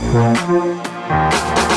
Podcast.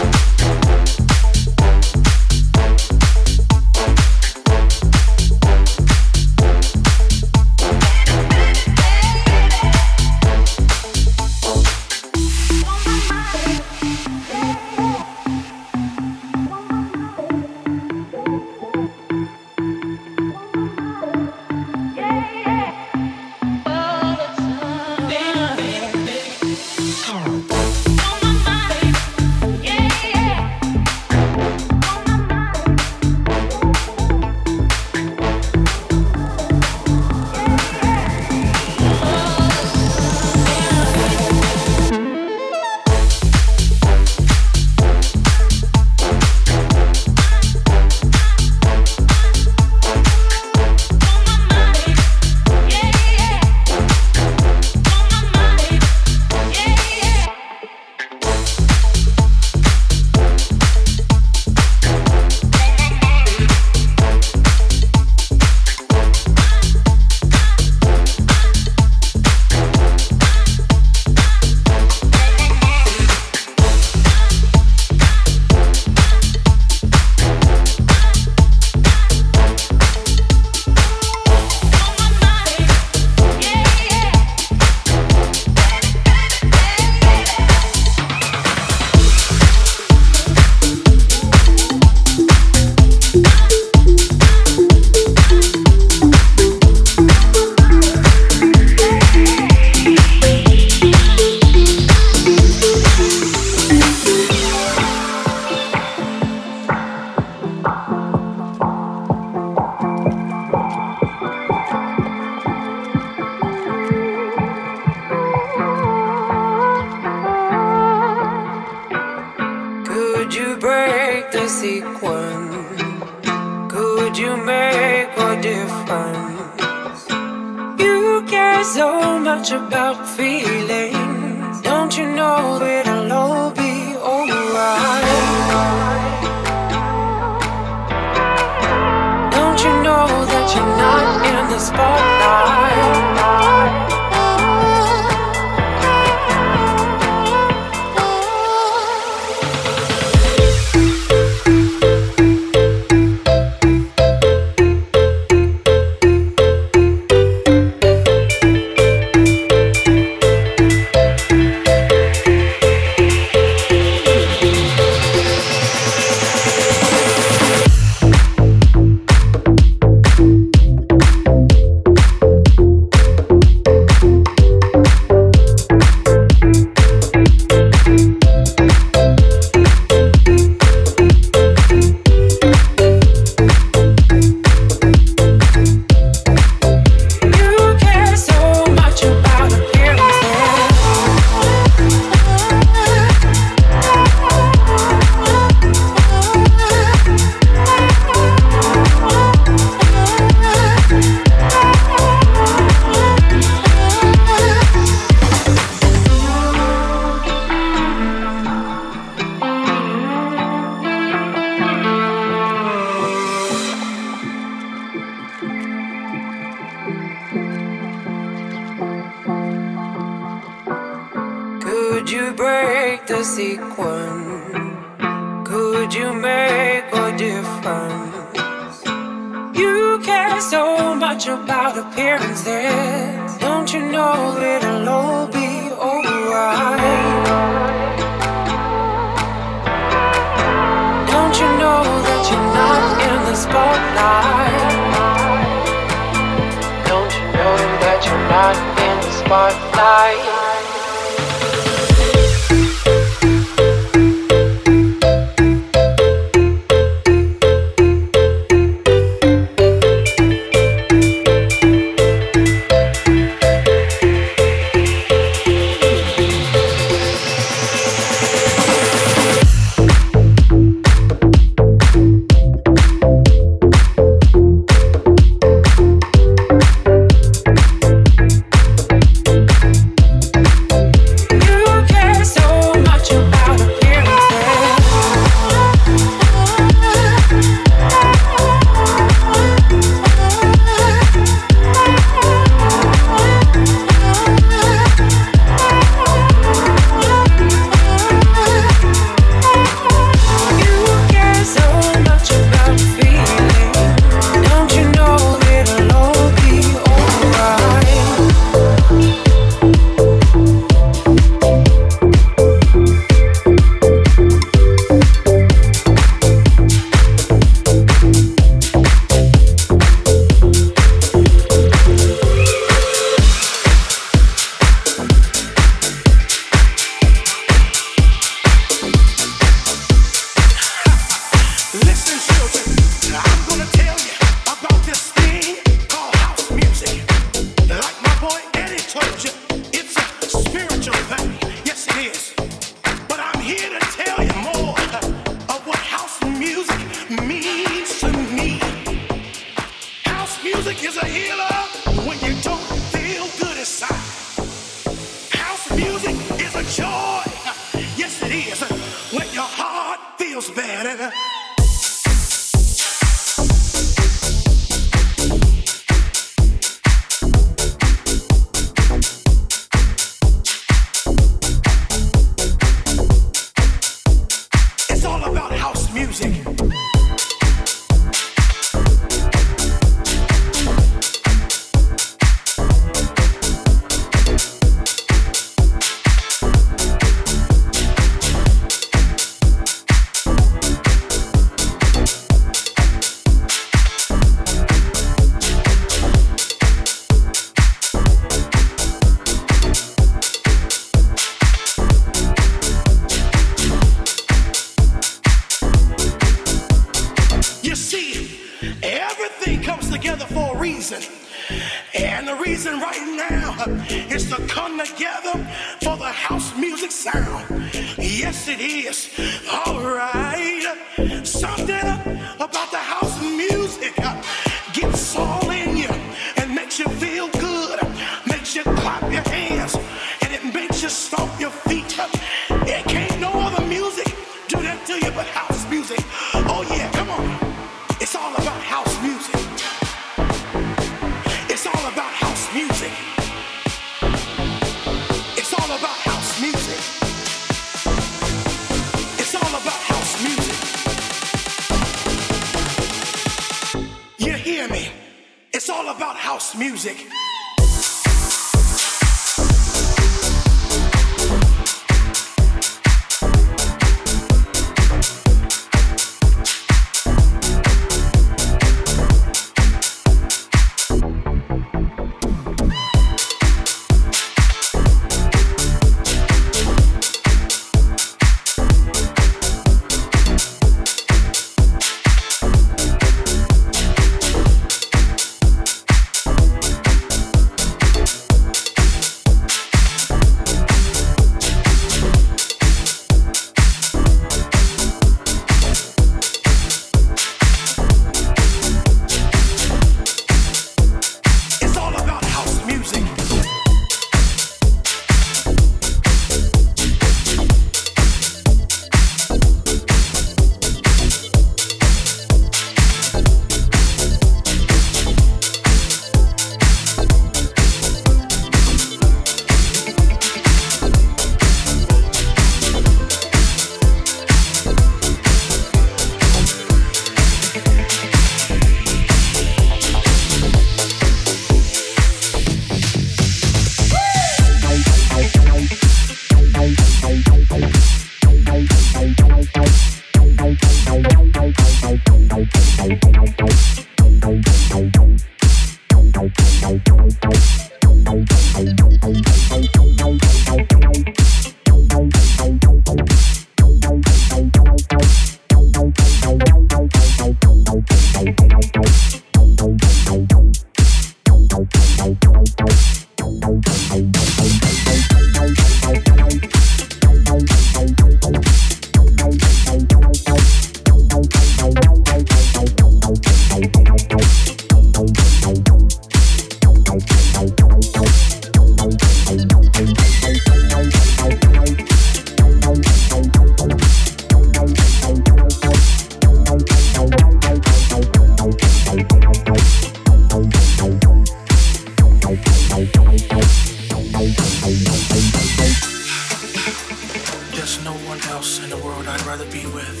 one else in the world I'd rather be with.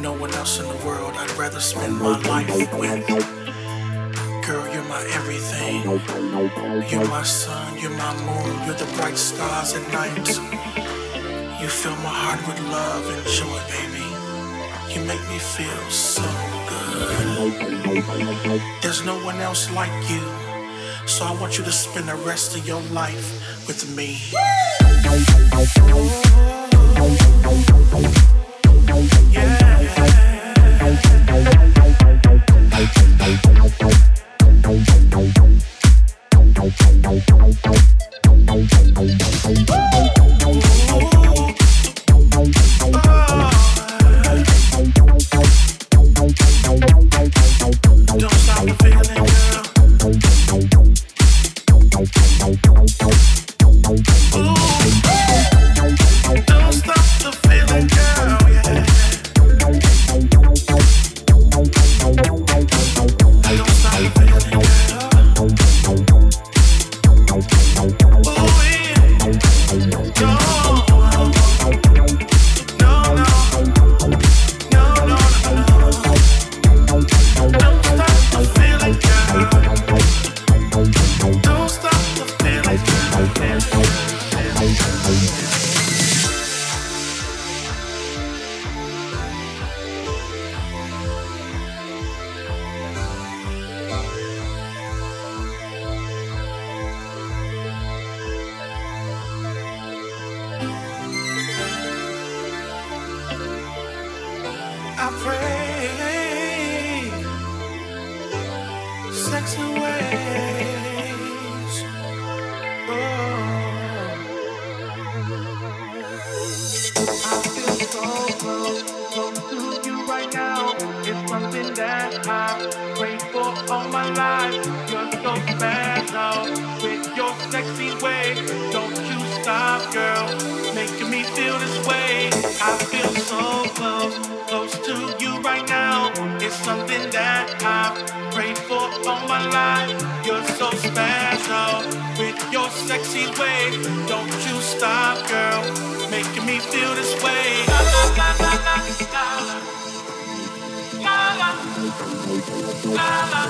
No one else in the world I'd rather spend my life with. Girl, you're my everything. You're my sun, you're my moon, you're the bright stars at night. You fill my heart with love and joy, baby. You make me feel so good. There's no one else like you. So I want you to spend the rest of your life with me. Oh. that I'm for all my life. You're so special with your sexy way. Don't you stop, girl, making me feel this way. La la la la la la la la la la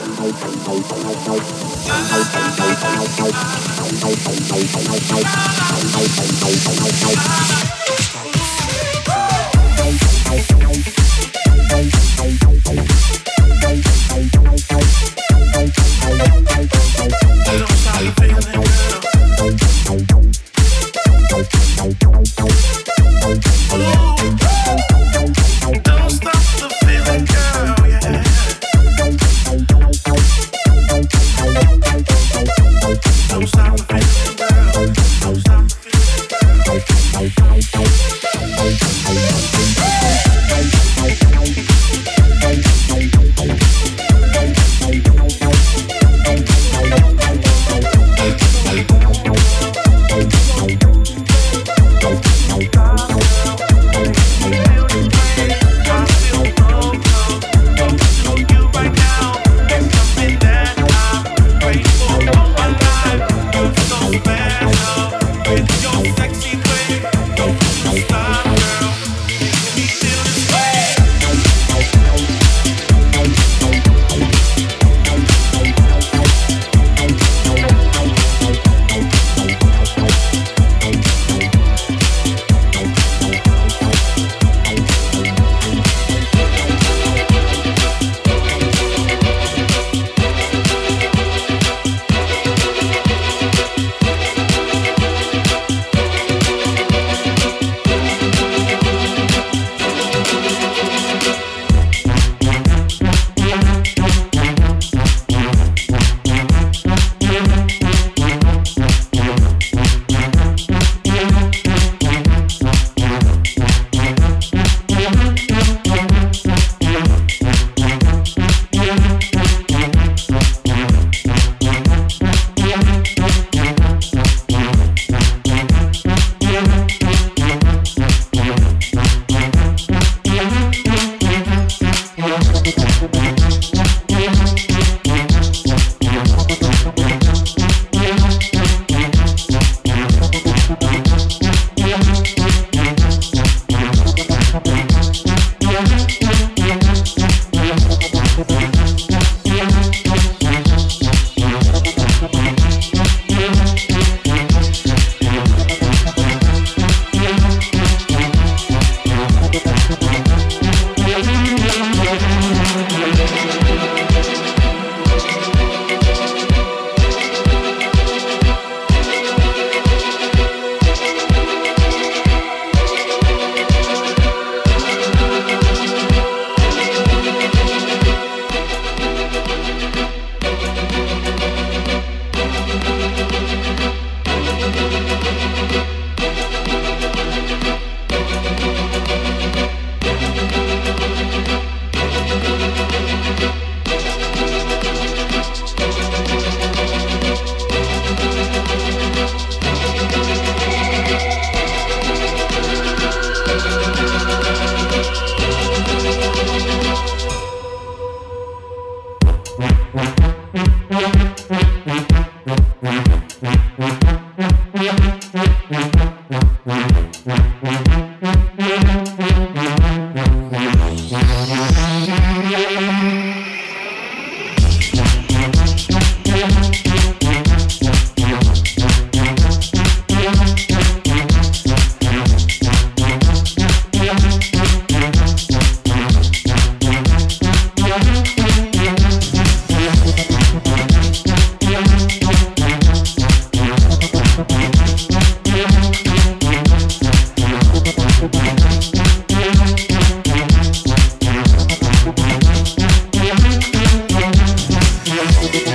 Thank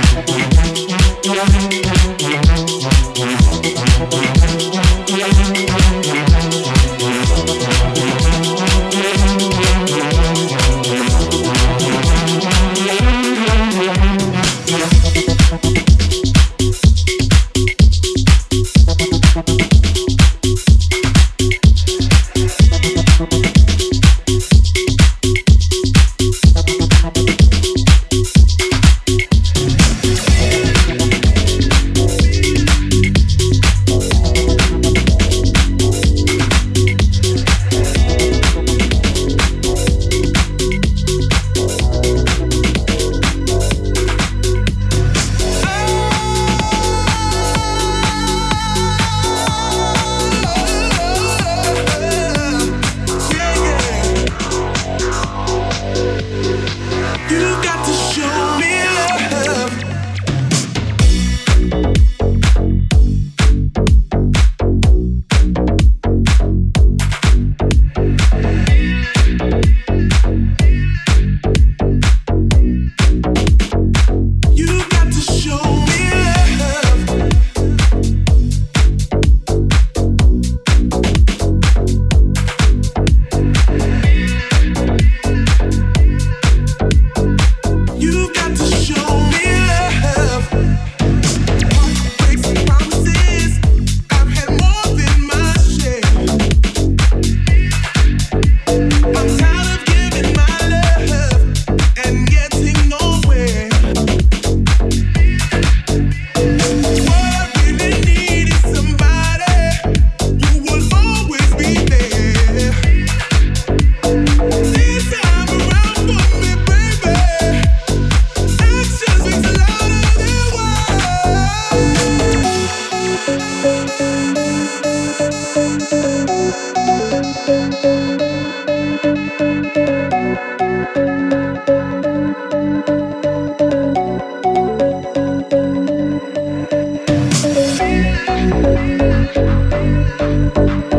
you. Thank you.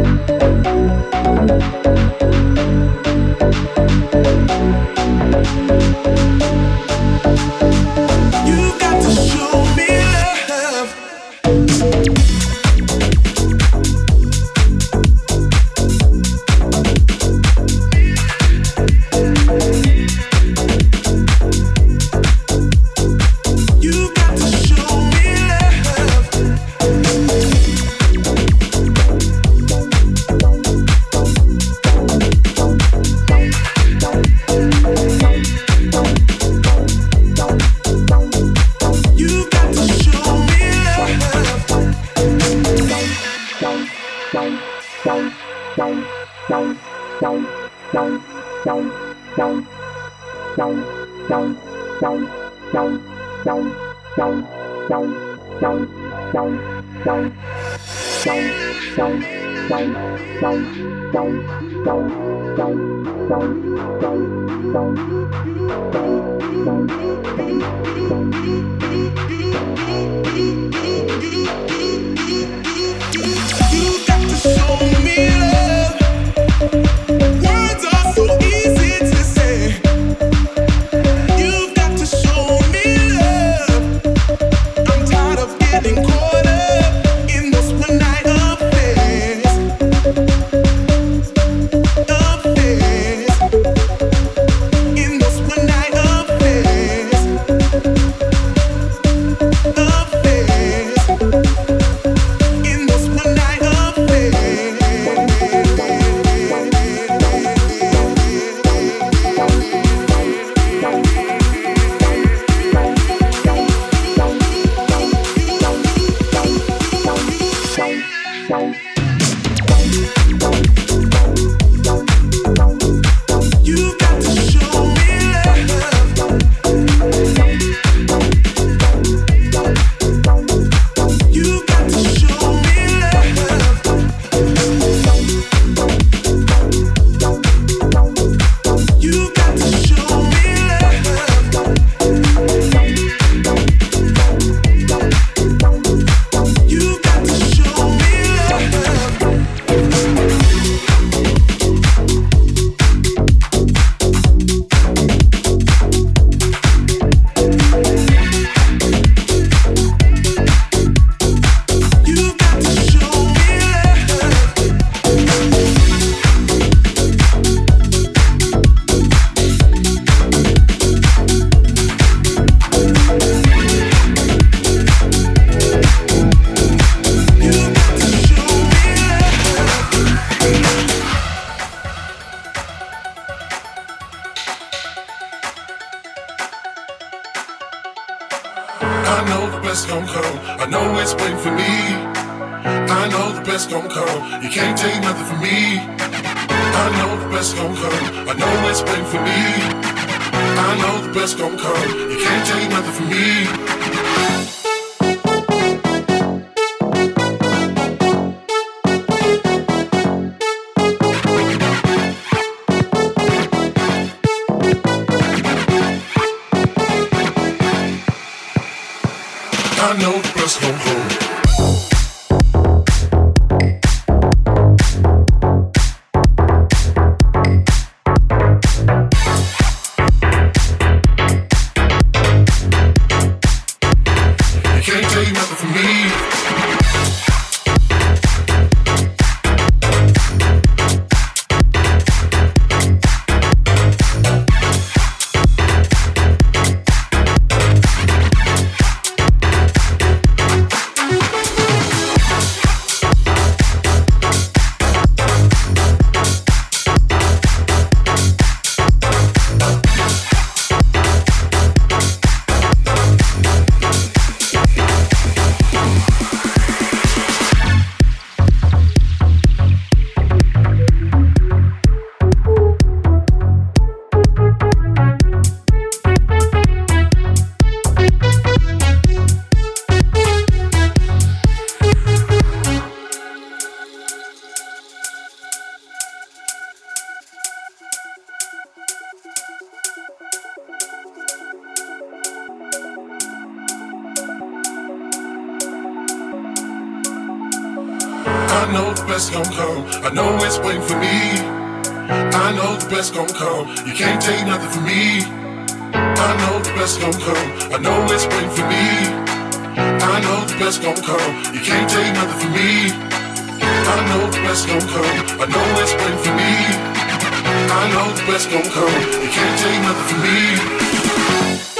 gon' come. You can't take nothing from me. I know the best gon' come. I know it's waiting for me. I know the best gon' come. You can't take nothing from me. I know the best gon' come. I know it's waiting for me. I know the best gon' come. You can't take nothing from me.